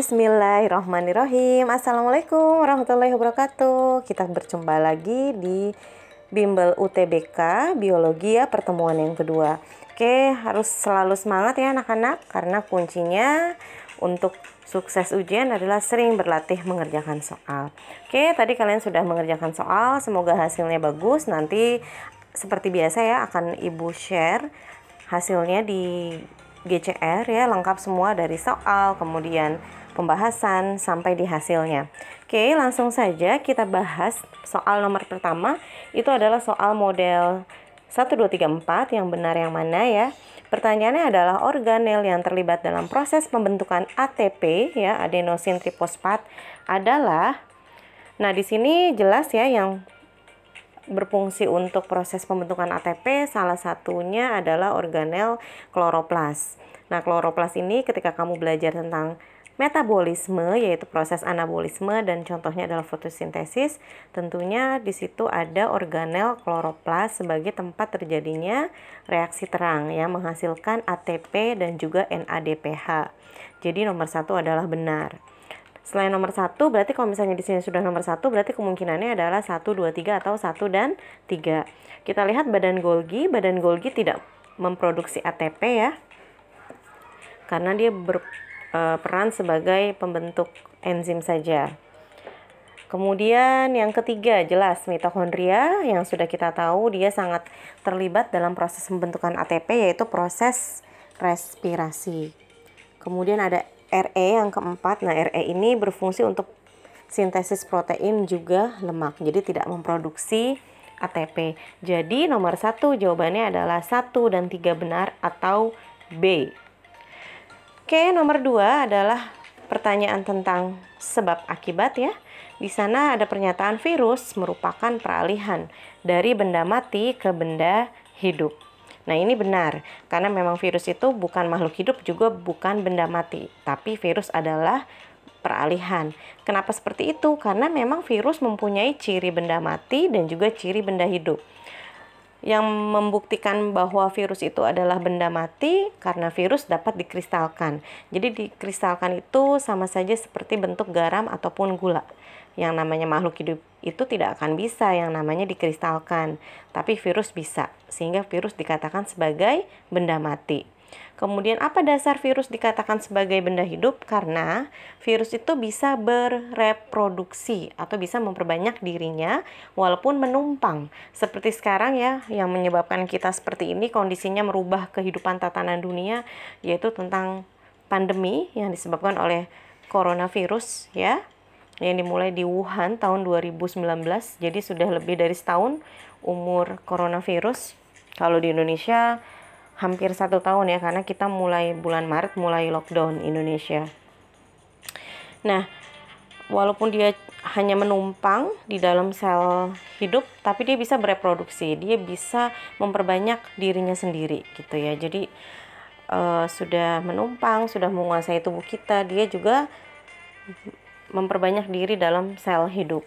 Bismillahirrahmanirrahim. Assalamualaikum warahmatullahi wabarakatuh. Kita berjumpa lagi di Bimbel UTBK Biologi ya pertemuan yang kedua. Oke harus selalu semangat ya anak-anak Karena kuncinya untuk sukses ujian adalah sering berlatih mengerjakan soal. Oke tadi kalian sudah mengerjakan soal Semoga hasilnya bagus. Nanti seperti biasa ya akan ibu share hasilnya di GCR ya lengkap semua dari soal kemudian pembahasan sampai di hasilnya. Oke, langsung saja kita bahas soal nomor pertama. Itu adalah soal model 1 2 3 4 yang benar yang mana ya? Pertanyaannya adalah organel yang terlibat dalam proses pembentukan ATP ya, adenosin trifosfat adalah Nah, di sini jelas ya yang berfungsi untuk proses pembentukan ATP salah satunya adalah organel kloroplas. Nah, kloroplas ini ketika kamu belajar tentang metabolisme yaitu proses anabolisme dan contohnya adalah fotosintesis. Tentunya di situ ada organel kloroplas sebagai tempat terjadinya reaksi terang ya menghasilkan ATP dan juga NADPH jadi nomor satu adalah benar. Selain nomor satu berarti kalau misalnya di sini sudah nomor satu berarti kemungkinannya adalah satu dua tiga atau satu dan tiga. Kita lihat badan Golgi. Badan Golgi tidak memproduksi ATP ya karena dia ber, uh, peran sebagai pembentuk enzim saja. Kemudian yang ketiga jelas mitokondria yang sudah kita tahu dia sangat terlibat dalam proses pembentukan ATP yaitu proses respirasi. Kemudian ada RE yang keempat. Nah, RE ini berfungsi untuk sintesis protein juga lemak. Jadi tidak memproduksi ATP. Jadi nomor satu jawabannya adalah satu dan tiga benar atau B. Oke, nomor dua adalah pertanyaan tentang sebab akibat ya. Di sana ada pernyataan virus merupakan peralihan dari benda mati ke benda hidup. Nah, ini benar karena memang virus itu bukan makhluk hidup juga bukan benda mati, tapi virus adalah peralihan. Kenapa seperti itu? Karena memang virus mempunyai ciri benda mati dan juga ciri benda hidup yang membuktikan bahwa virus itu adalah benda mati karena virus dapat dikristalkan. Jadi dikristalkan itu sama saja seperti bentuk garam ataupun gula. Yang namanya makhluk hidup itu tidak akan bisa yang namanya dikristalkan, tapi virus bisa. Sehingga virus dikatakan sebagai benda mati. Kemudian apa dasar virus dikatakan sebagai benda hidup? Karena virus itu bisa bereproduksi atau bisa memperbanyak dirinya walaupun menumpang. Seperti sekarang ya yang menyebabkan kita seperti ini kondisinya merubah kehidupan tatanan dunia yaitu tentang pandemi yang disebabkan oleh coronavirus ya yang dimulai di Wuhan tahun 2019 jadi sudah lebih dari setahun umur coronavirus kalau di Indonesia hampir satu tahun ya karena kita mulai bulan Maret mulai lockdown Indonesia. Nah, walaupun dia hanya menumpang di dalam sel hidup, tapi dia bisa bereproduksi, dia bisa memperbanyak dirinya sendiri gitu ya. Jadi uh, sudah menumpang, sudah menguasai tubuh kita, dia juga memperbanyak diri dalam sel hidup.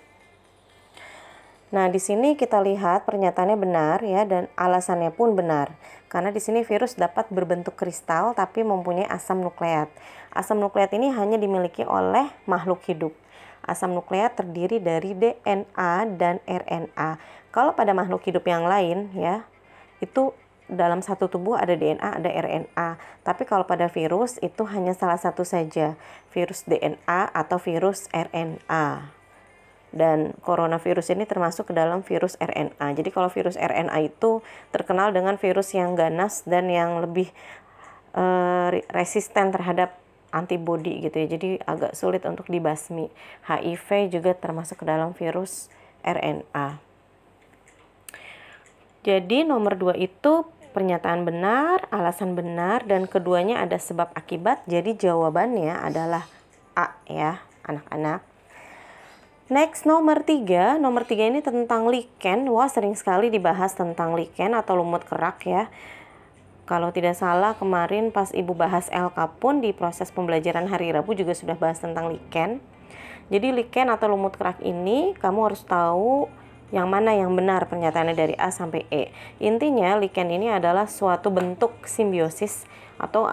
Nah, di sini kita lihat pernyataannya benar ya dan alasannya pun benar. Karena di sini virus dapat berbentuk kristal tapi mempunyai asam nukleat. Asam nukleat ini hanya dimiliki oleh makhluk hidup. Asam nukleat terdiri dari DNA dan RNA. Kalau pada makhluk hidup yang lain ya, itu dalam satu tubuh ada DNA, ada RNA. Tapi kalau pada virus itu hanya salah satu saja, virus DNA atau virus RNA dan coronavirus ini termasuk ke dalam virus RNA. Jadi kalau virus RNA itu terkenal dengan virus yang ganas dan yang lebih uh, resisten terhadap antibodi gitu ya. Jadi agak sulit untuk dibasmi. HIV juga termasuk ke dalam virus RNA. Jadi nomor dua itu pernyataan benar, alasan benar, dan keduanya ada sebab akibat. Jadi jawabannya adalah A ya, anak-anak. Next nomor tiga, nomor tiga ini tentang lichen. Wah sering sekali dibahas tentang lichen atau lumut kerak ya. Kalau tidak salah kemarin pas ibu bahas LK pun di proses pembelajaran hari Rabu juga sudah bahas tentang lichen. Jadi lichen atau lumut kerak ini kamu harus tahu yang mana yang benar pernyataannya dari A sampai E. Intinya lichen ini adalah suatu bentuk simbiosis atau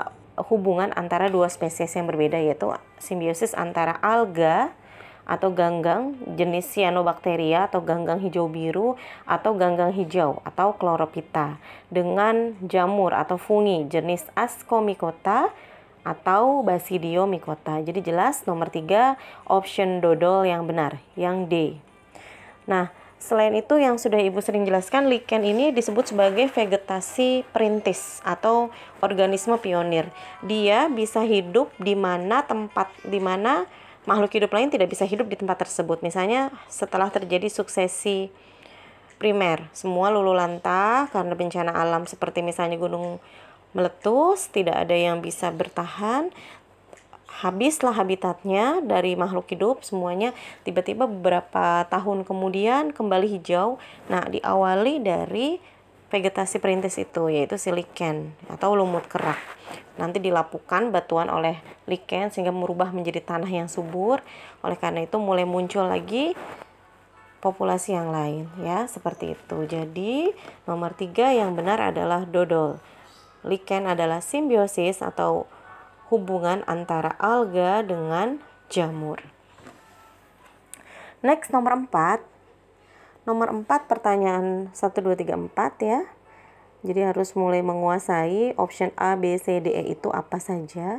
hubungan antara dua spesies yang berbeda yaitu simbiosis antara alga atau ganggang jenis cyanobacteria atau ganggang hijau biru atau ganggang hijau atau chlorophyta dengan jamur atau fungi jenis ascomycota atau basidiomycota. Jadi jelas nomor tiga option dodol yang benar, yang D. Nah, selain itu yang sudah Ibu sering jelaskan, lichen ini disebut sebagai vegetasi perintis atau organisme pionir. Dia bisa hidup di mana tempat di mana makhluk hidup lain tidak bisa hidup di tempat tersebut. Misalnya setelah terjadi suksesi primer, semua lulu lantah karena bencana alam seperti misalnya gunung meletus, tidak ada yang bisa bertahan, habislah habitatnya dari makhluk hidup semuanya tiba-tiba beberapa tahun kemudian kembali hijau. Nah, diawali dari vegetasi perintis itu yaitu siliken atau lumut kerak. Nanti dilapukan batuan oleh lichen sehingga merubah menjadi tanah yang subur. Oleh karena itu mulai muncul lagi populasi yang lain ya seperti itu. Jadi nomor tiga yang benar adalah dodol. Lichen adalah simbiosis atau hubungan antara alga dengan jamur. Next nomor 4 Nomor 4 pertanyaan 1 2 3 4 ya. Jadi harus mulai menguasai option A, B, C, D, E itu apa saja.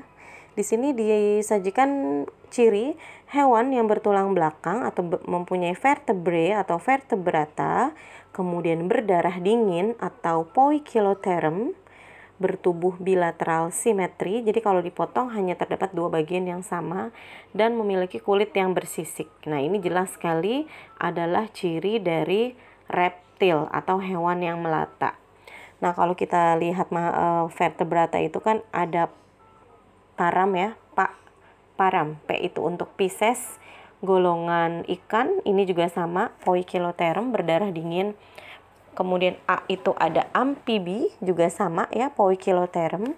Di sini disajikan ciri hewan yang bertulang belakang atau mempunyai vertebrae atau vertebrata, kemudian berdarah dingin atau poikiloterm, bertubuh bilateral simetri. Jadi kalau dipotong hanya terdapat dua bagian yang sama dan memiliki kulit yang bersisik. Nah, ini jelas sekali adalah ciri dari reptil atau hewan yang melata. Nah, kalau kita lihat uh, vertebrata itu kan ada param ya, Pak. Param, P itu untuk Pisces, golongan ikan, ini juga sama, Poikiloterm berdarah dingin Kemudian A itu ada amfibi juga sama ya Poikiloterm.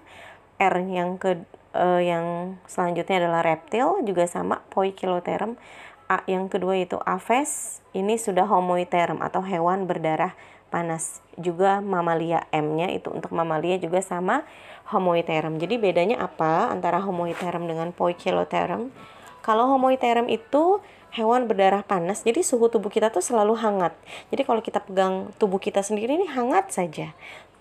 R yang ke uh, yang selanjutnya adalah reptil juga sama Poikiloterm. A yang kedua itu Aves, ini sudah Homoiterm atau hewan berdarah panas. Juga mamalia M-nya itu untuk mamalia juga sama Homoiterm. Jadi bedanya apa antara Homoiterm dengan Poikiloterm? Kalau Homoiterm itu hewan berdarah panas jadi suhu tubuh kita tuh selalu hangat. Jadi kalau kita pegang tubuh kita sendiri ini hangat saja.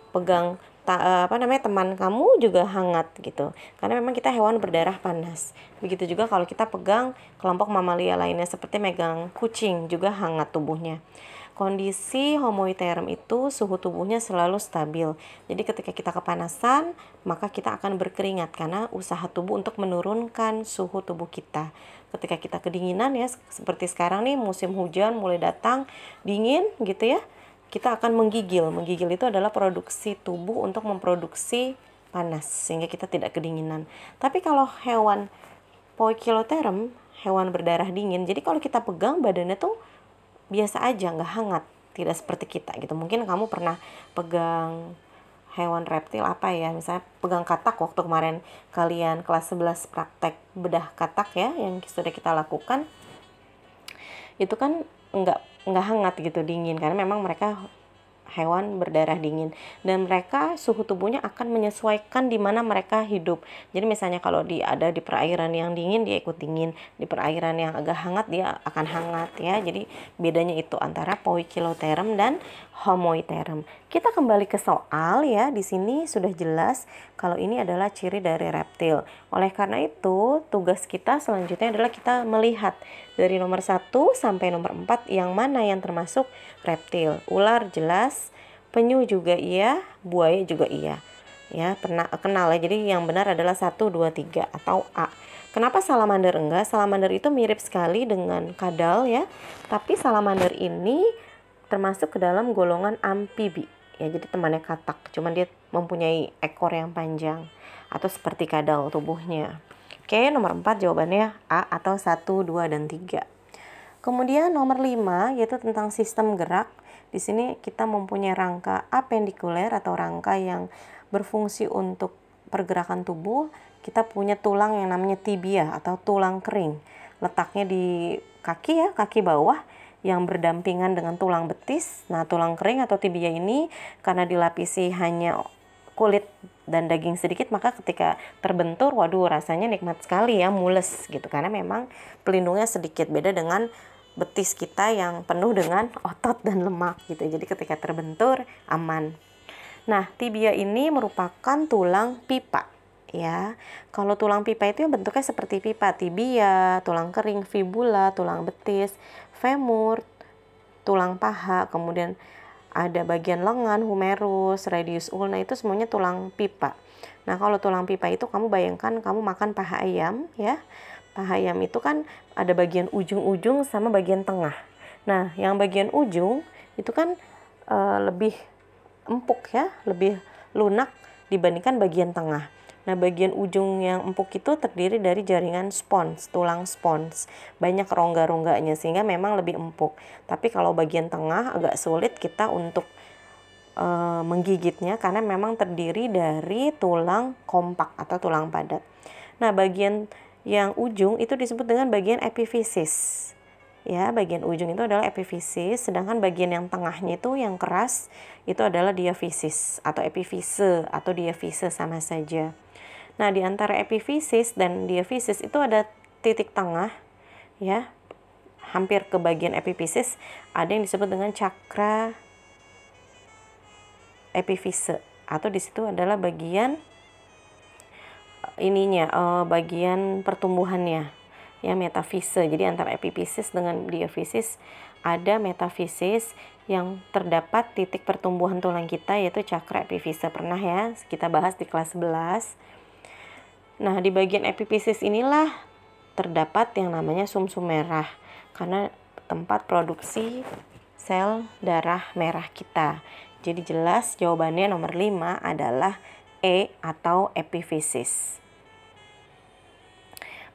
Pegang ta, eh, apa namanya teman kamu juga hangat gitu. Karena memang kita hewan berdarah panas. Begitu juga kalau kita pegang kelompok mamalia lainnya seperti megang kucing juga hangat tubuhnya. Kondisi homoiterm itu suhu tubuhnya selalu stabil. Jadi ketika kita kepanasan, maka kita akan berkeringat karena usaha tubuh untuk menurunkan suhu tubuh kita ketika kita kedinginan ya seperti sekarang nih musim hujan mulai datang dingin gitu ya kita akan menggigil. Menggigil itu adalah produksi tubuh untuk memproduksi panas sehingga kita tidak kedinginan. Tapi kalau hewan poikiloterm hewan berdarah dingin jadi kalau kita pegang badannya tuh biasa aja nggak hangat tidak seperti kita gitu. Mungkin kamu pernah pegang hewan reptil apa ya? Misalnya pegang katak waktu kemarin kalian kelas 11 praktek bedah katak ya yang sudah kita lakukan itu kan nggak nggak hangat gitu dingin. Karena memang mereka hewan berdarah dingin dan mereka suhu tubuhnya akan menyesuaikan di mana mereka hidup. Jadi misalnya kalau di ada di perairan yang dingin dia ikut dingin, di perairan yang agak hangat dia akan hangat ya. Jadi bedanya itu antara poikiloterm dan homoiterm. Kita kembali ke soal ya. Di sini sudah jelas kalau ini adalah ciri dari reptil. Oleh karena itu, tugas kita selanjutnya adalah kita melihat dari nomor 1 sampai nomor 4 yang mana yang termasuk reptil. Ular jelas, penyu juga iya, buaya juga iya. Ya, pernah kenal ya. Jadi yang benar adalah 1 2 3 atau A. Kenapa salamander enggak? Salamander itu mirip sekali dengan kadal ya. Tapi salamander ini termasuk ke dalam golongan amfibi ya jadi temannya katak cuman dia mempunyai ekor yang panjang atau seperti kadal tubuhnya oke nomor 4 jawabannya A atau 1, 2, dan 3 kemudian nomor 5 yaitu tentang sistem gerak. Di sini kita mempunyai rangka apendikuler atau rangka yang berfungsi untuk pergerakan tubuh. Kita punya tulang yang namanya tibia atau tulang kering. Letaknya di kaki ya kaki bawah yang berdampingan dengan tulang betis. Nah, tulang kering atau tibia ini karena dilapisi hanya kulit dan daging sedikit maka ketika terbentur waduh rasanya nikmat sekali ya mules gitu. Karena memang pelindungnya sedikit beda dengan betis kita yang penuh dengan otot dan lemak gitu. Jadi ketika terbentur aman. Nah tibia ini merupakan tulang pipa ya. Kalau tulang pipa itu bentuknya seperti pipa tibia tulang kering fibula tulang betis femur tulang paha kemudian ada bagian lengan, humerus, radius ulna itu semuanya tulang pipa. Nah, kalau tulang pipa itu kamu bayangkan kamu makan paha ayam ya. Paha ayam itu kan ada bagian ujung-ujung sama bagian tengah. Nah, yang bagian ujung itu kan e, lebih empuk ya, lebih lunak dibandingkan bagian tengah. Nah, bagian ujung yang empuk itu terdiri dari jaringan spons, tulang spons. Banyak rongga-rongganya sehingga memang lebih empuk. Tapi kalau bagian tengah agak sulit kita untuk e, menggigitnya karena memang terdiri dari tulang kompak atau tulang padat. Nah, bagian yang ujung itu disebut dengan bagian epifisis. Ya, bagian ujung itu adalah epifisis, sedangkan bagian yang tengahnya itu yang keras itu adalah diafisis atau epifise atau diafise sama saja. Nah, di antara epifisis dan diafisis itu ada titik tengah ya. Hampir ke bagian epifisis ada yang disebut dengan cakra epifise atau di situ adalah bagian ininya uh, bagian pertumbuhannya ya metafise. Jadi antara epifisis dengan diafisis ada metafisis yang terdapat titik pertumbuhan tulang kita yaitu cakra epifise. Pernah ya kita bahas di kelas 11 Nah, di bagian epifisis inilah terdapat yang namanya sumsum -sum merah karena tempat produksi sel darah merah kita. Jadi jelas jawabannya nomor 5 adalah E atau epifisis.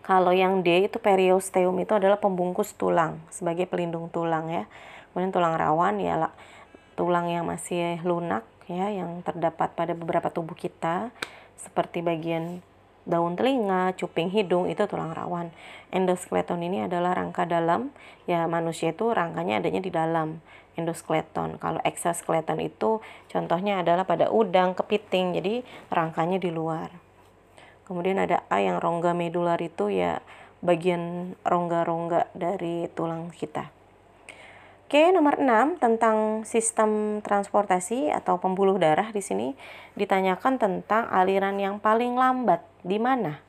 Kalau yang D itu periosteum itu adalah pembungkus tulang sebagai pelindung tulang ya. Kemudian tulang rawan ya tulang yang masih lunak ya yang terdapat pada beberapa tubuh kita seperti bagian daun telinga, cuping hidung itu tulang rawan. Endoskeleton ini adalah rangka dalam, ya manusia itu rangkanya adanya di dalam endoskeleton. Kalau exoskeleton itu contohnya adalah pada udang, kepiting, jadi rangkanya di luar. Kemudian ada A yang rongga medular itu ya bagian rongga-rongga dari tulang kita. Oke, nomor 6 tentang sistem transportasi atau pembuluh darah di sini ditanyakan tentang aliran yang paling lambat di mana?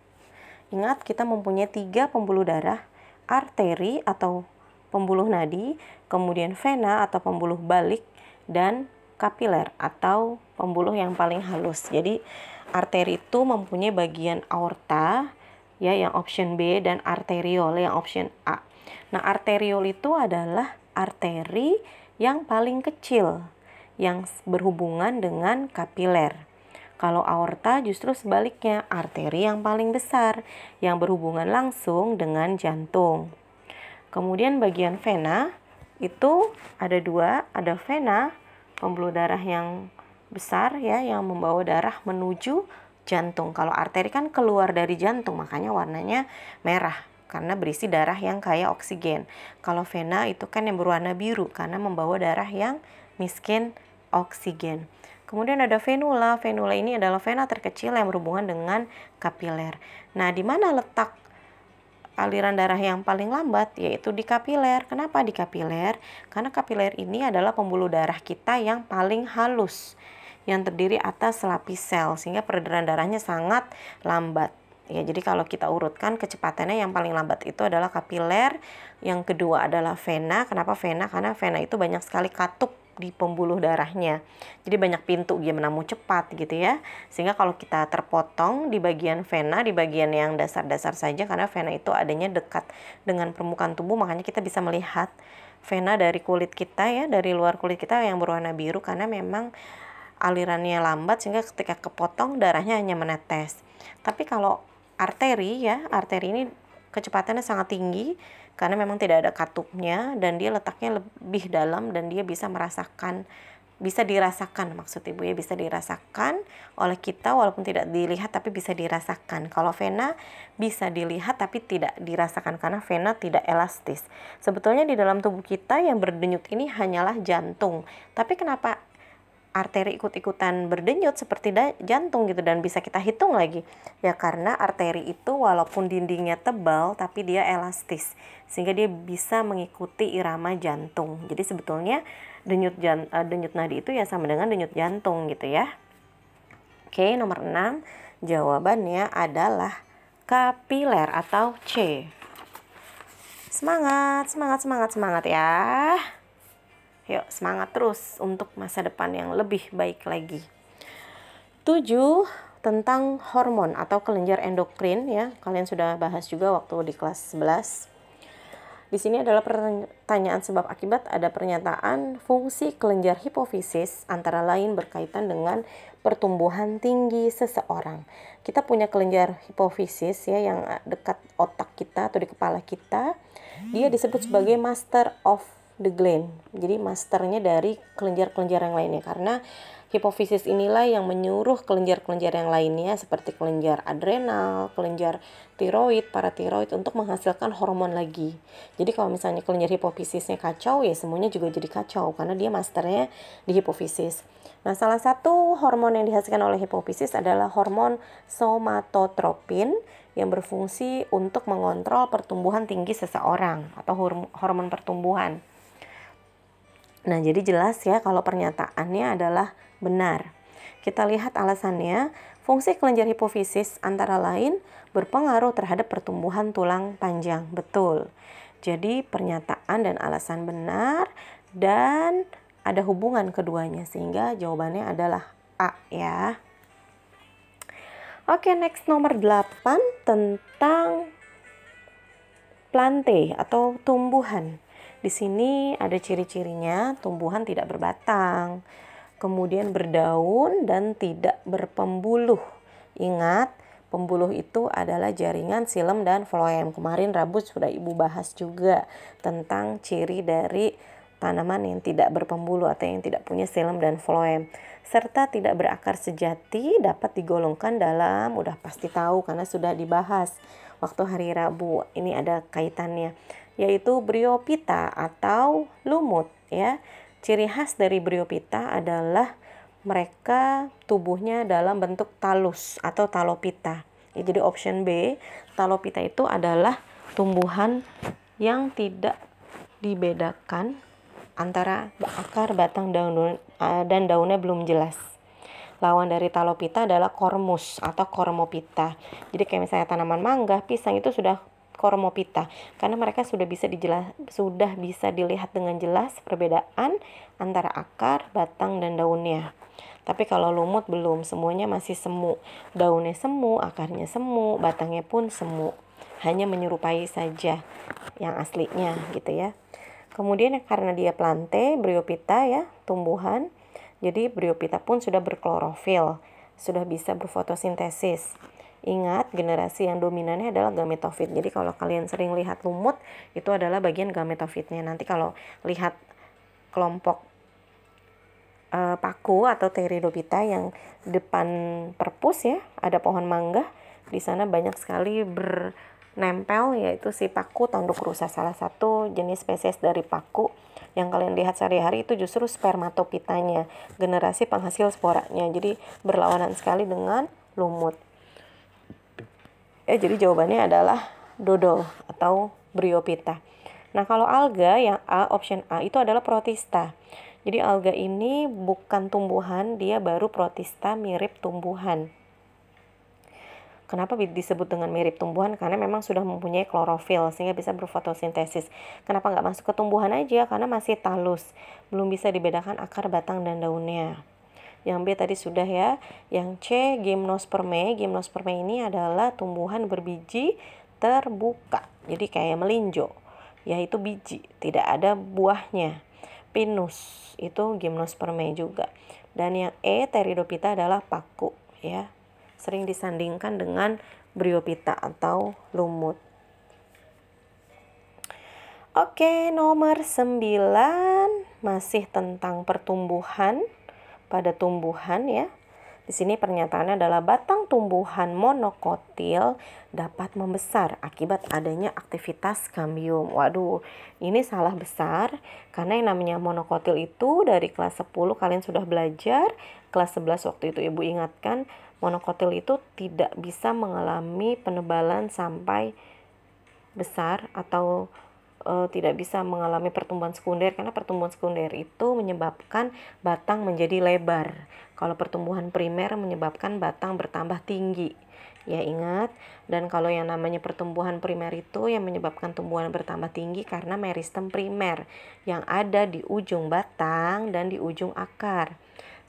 Ingat, kita mempunyai tiga pembuluh darah, arteri atau pembuluh nadi, kemudian vena atau pembuluh balik, dan kapiler atau pembuluh yang paling halus. Jadi, arteri itu mempunyai bagian aorta, ya yang option B, dan arteriol yang option A. Nah, arteriol itu adalah arteri yang paling kecil yang berhubungan dengan kapiler. Kalau aorta justru sebaliknya, arteri yang paling besar yang berhubungan langsung dengan jantung. Kemudian bagian vena itu ada dua, ada vena pembuluh darah yang besar ya yang membawa darah menuju jantung. Kalau arteri kan keluar dari jantung, makanya warnanya merah karena berisi darah yang kaya oksigen. Kalau vena itu kan yang berwarna biru karena membawa darah yang miskin oksigen. Kemudian ada venula. Venula ini adalah vena terkecil yang berhubungan dengan kapiler. Nah, di mana letak aliran darah yang paling lambat yaitu di kapiler. Kenapa di kapiler? Karena kapiler ini adalah pembuluh darah kita yang paling halus yang terdiri atas lapis sel sehingga peredaran darahnya sangat lambat. Ya, jadi kalau kita urutkan kecepatannya yang paling lambat itu adalah kapiler, yang kedua adalah vena. Kenapa vena? Karena vena itu banyak sekali katup di pembuluh darahnya. Jadi banyak pintu dia menamu cepat gitu ya. Sehingga kalau kita terpotong di bagian vena, di bagian yang dasar-dasar saja karena vena itu adanya dekat dengan permukaan tubuh, makanya kita bisa melihat vena dari kulit kita ya, dari luar kulit kita yang berwarna biru karena memang alirannya lambat sehingga ketika kepotong darahnya hanya menetes. Tapi kalau arteri ya arteri ini kecepatannya sangat tinggi karena memang tidak ada katupnya dan dia letaknya lebih dalam dan dia bisa merasakan bisa dirasakan maksud ibu ya bisa dirasakan oleh kita walaupun tidak dilihat tapi bisa dirasakan. Kalau vena bisa dilihat tapi tidak dirasakan karena vena tidak elastis. Sebetulnya di dalam tubuh kita yang berdenyut ini hanyalah jantung. Tapi kenapa arteri ikut-ikutan berdenyut seperti jantung gitu dan bisa kita hitung lagi. Ya karena arteri itu walaupun dindingnya tebal tapi dia elastis sehingga dia bisa mengikuti irama jantung. Jadi sebetulnya denyut jan, uh, denyut nadi itu ya sama dengan denyut jantung gitu ya. Oke nomor 6 jawabannya adalah kapiler atau C. Semangat semangat semangat semangat ya Yuk semangat terus untuk masa depan yang lebih baik lagi. 7 tentang hormon atau kelenjar endokrin ya. Kalian sudah bahas juga waktu di kelas 11. Di sini adalah pertanyaan sebab akibat ada pernyataan fungsi kelenjar hipofisis antara lain berkaitan dengan pertumbuhan tinggi seseorang. Kita punya kelenjar hipofisis ya yang dekat otak kita atau di kepala kita. Dia disebut sebagai master of the gland. Jadi masternya dari kelenjar-kelenjar yang lainnya karena hipofisis inilah yang menyuruh kelenjar-kelenjar yang lainnya seperti kelenjar adrenal, kelenjar tiroid, paratiroid untuk menghasilkan hormon lagi. Jadi kalau misalnya kelenjar hipofisisnya kacau ya semuanya juga jadi kacau karena dia masternya di hipofisis. Nah, salah satu hormon yang dihasilkan oleh hipofisis adalah hormon somatotropin yang berfungsi untuk mengontrol pertumbuhan tinggi seseorang atau hormon pertumbuhan. Nah, jadi jelas ya kalau pernyataannya adalah benar. Kita lihat alasannya, fungsi kelenjar hipofisis antara lain berpengaruh terhadap pertumbuhan tulang panjang. Betul. Jadi pernyataan dan alasan benar dan ada hubungan keduanya sehingga jawabannya adalah A ya. Oke, next nomor 8 tentang plante atau tumbuhan. Di sini ada ciri-cirinya tumbuhan tidak berbatang, kemudian berdaun dan tidak berpembuluh. Ingat, pembuluh itu adalah jaringan silem dan floem. Kemarin Rabu sudah Ibu bahas juga tentang ciri dari tanaman yang tidak berpembuluh atau yang tidak punya silem dan floem serta tidak berakar sejati dapat digolongkan dalam udah pasti tahu karena sudah dibahas waktu hari Rabu. Ini ada kaitannya yaitu bryopita atau lumut ya. Ciri khas dari bryopita adalah mereka tubuhnya dalam bentuk talus atau talopita. Ya, jadi option B, talopita itu adalah tumbuhan yang tidak dibedakan antara akar, batang, daun eh, dan daunnya belum jelas. Lawan dari talopita adalah kormus atau kormopita. Jadi kayak misalnya tanaman mangga, pisang itu sudah kormopita karena mereka sudah bisa dijelas sudah bisa dilihat dengan jelas perbedaan antara akar, batang dan daunnya. Tapi kalau lumut belum, semuanya masih semu. Daunnya semu, akarnya semu, batangnya pun semu. Hanya menyerupai saja yang aslinya gitu ya. Kemudian karena dia plante, bryopita ya, tumbuhan. Jadi bryopita pun sudah berklorofil, sudah bisa berfotosintesis. Ingat, generasi yang dominannya adalah gametofit. Jadi kalau kalian sering lihat lumut, itu adalah bagian gametofitnya. Nanti kalau lihat kelompok uh, paku atau teridopita yang depan perpus ya, ada pohon mangga. Di sana banyak sekali bernempel yaitu si paku tanduk rusa salah satu jenis spesies dari paku yang kalian lihat sehari-hari itu justru spermatopitanya, generasi penghasil sporanya. Jadi berlawanan sekali dengan lumut. Ya, jadi jawabannya adalah dodol atau bryopita. Nah, kalau alga yang A, option A itu adalah protista. Jadi alga ini bukan tumbuhan, dia baru protista mirip tumbuhan. Kenapa disebut dengan mirip tumbuhan? Karena memang sudah mempunyai klorofil sehingga bisa berfotosintesis. Kenapa nggak masuk ke tumbuhan aja? Karena masih talus, belum bisa dibedakan akar, batang, dan daunnya. Yang B tadi sudah ya. Yang C gymnosperme. Gymnosperme ini adalah tumbuhan berbiji terbuka. Jadi kayak melinjo. Yaitu biji, tidak ada buahnya. Pinus itu gymnosperme juga. Dan yang E Pteridophyta adalah paku ya. Sering disandingkan dengan Bryophyta atau lumut. Oke, nomor 9 masih tentang pertumbuhan pada tumbuhan ya. Di sini pernyataannya adalah batang tumbuhan monokotil dapat membesar akibat adanya aktivitas kambium. Waduh, ini salah besar karena yang namanya monokotil itu dari kelas 10 kalian sudah belajar, kelas 11 waktu itu Ibu ingatkan monokotil itu tidak bisa mengalami penebalan sampai besar atau uh, tidak bisa mengalami pertumbuhan sekunder karena pertumbuhan sekunder itu menyebabkan batang menjadi lebar. Kalau pertumbuhan primer menyebabkan batang bertambah tinggi. Ya ingat, dan kalau yang namanya pertumbuhan primer itu yang menyebabkan tumbuhan bertambah tinggi karena meristem primer yang ada di ujung batang dan di ujung akar.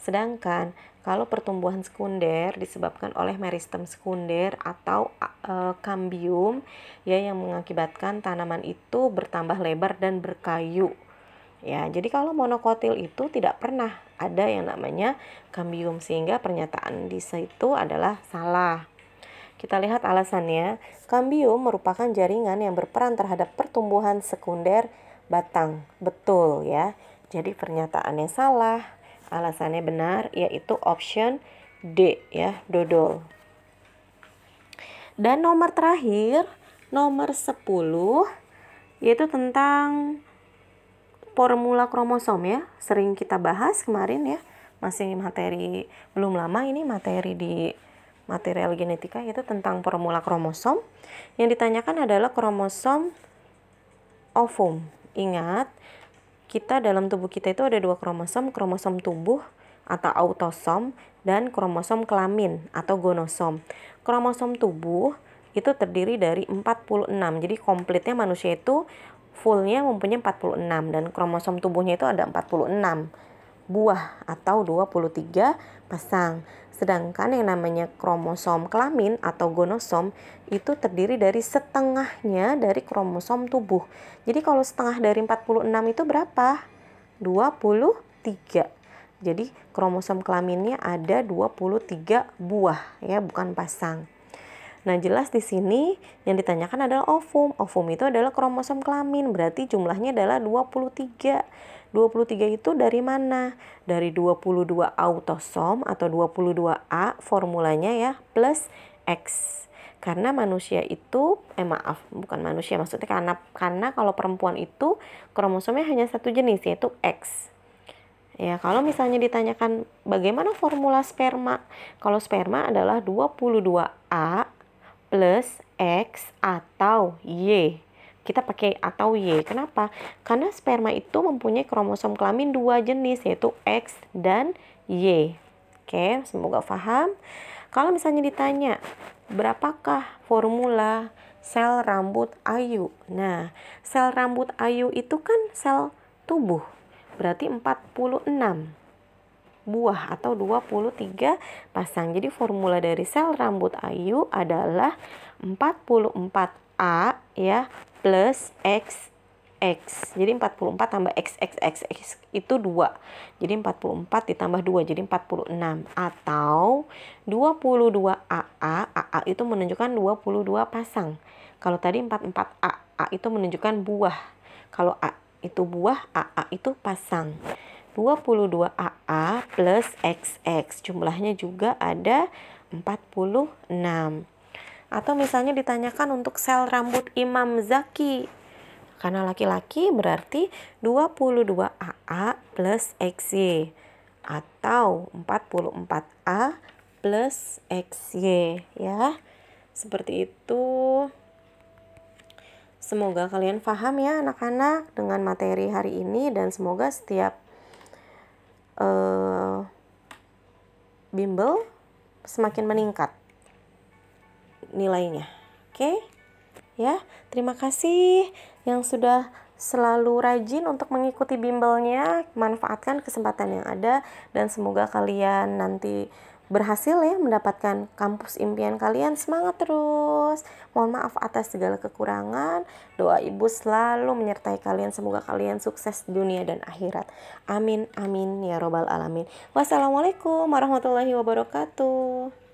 Sedangkan kalau pertumbuhan sekunder disebabkan oleh meristem sekunder atau e, kambium ya yang mengakibatkan tanaman itu bertambah lebar dan berkayu. Ya, jadi kalau monokotil itu tidak pernah ada yang namanya kambium sehingga pernyataan di situ adalah salah. Kita lihat alasannya. Kambium merupakan jaringan yang berperan terhadap pertumbuhan sekunder batang. Betul ya. Jadi pernyataannya salah. Alasannya benar yaitu option D ya, dodol. Dan nomor terakhir, nomor 10 yaitu tentang formula kromosom ya. Sering kita bahas kemarin ya. Masih materi belum lama ini materi di material genetika yaitu tentang formula kromosom. Yang ditanyakan adalah kromosom ovum. Ingat, kita dalam tubuh kita itu ada dua kromosom, kromosom tubuh atau autosom dan kromosom kelamin atau gonosom. Kromosom tubuh itu terdiri dari 46. Jadi komplitnya manusia itu fullnya mempunyai 46 dan kromosom tubuhnya itu ada 46 buah atau 23 pasang. Sedangkan yang namanya kromosom kelamin atau gonosom itu terdiri dari setengahnya dari kromosom tubuh. Jadi kalau setengah dari 46 itu berapa? 23. Jadi kromosom kelaminnya ada 23 buah ya, bukan pasang. Nah, jelas di sini yang ditanyakan adalah ovum. Ovum itu adalah kromosom kelamin, berarti jumlahnya adalah 23. 23 itu dari mana? Dari 22 autosom atau 22A formulanya ya plus X. Karena manusia itu eh maaf, bukan manusia maksudnya karena karena kalau perempuan itu kromosomnya hanya satu jenis yaitu X. Ya, kalau misalnya ditanyakan bagaimana formula sperma? Kalau sperma adalah 22A plus X atau Y kita pakai atau Y. Kenapa? Karena sperma itu mempunyai kromosom kelamin dua jenis yaitu X dan Y. Oke, semoga paham. Kalau misalnya ditanya, berapakah formula sel rambut ayu? Nah, sel rambut ayu itu kan sel tubuh. Berarti 46 buah atau 23 pasang. Jadi formula dari sel rambut ayu adalah 44A ya plus X X. Jadi 44 tambah X, X, X, X itu 2. Jadi 44 ditambah 2 jadi 46. Atau 22 AA, itu menunjukkan 22 pasang. Kalau tadi 44 A, A itu menunjukkan buah. Kalau A itu buah, AA itu pasang. 22 AA plus XX. Jumlahnya juga ada 46. Atau misalnya ditanyakan untuk sel rambut Imam Zaki. Karena laki-laki berarti 22AA plus XY. Atau 44A plus XY ya. Seperti itu. Semoga kalian paham ya anak-anak dengan materi hari ini dan semoga setiap uh, bimbel semakin meningkat nilainya. Oke? Ya, terima kasih yang sudah selalu rajin untuk mengikuti bimbelnya. Manfaatkan kesempatan yang ada dan semoga kalian nanti berhasil ya mendapatkan kampus impian kalian. Semangat terus. Mohon maaf atas segala kekurangan. Doa Ibu selalu menyertai kalian. Semoga kalian sukses dunia dan akhirat. Amin amin ya robbal alamin. Wassalamualaikum warahmatullahi wabarakatuh.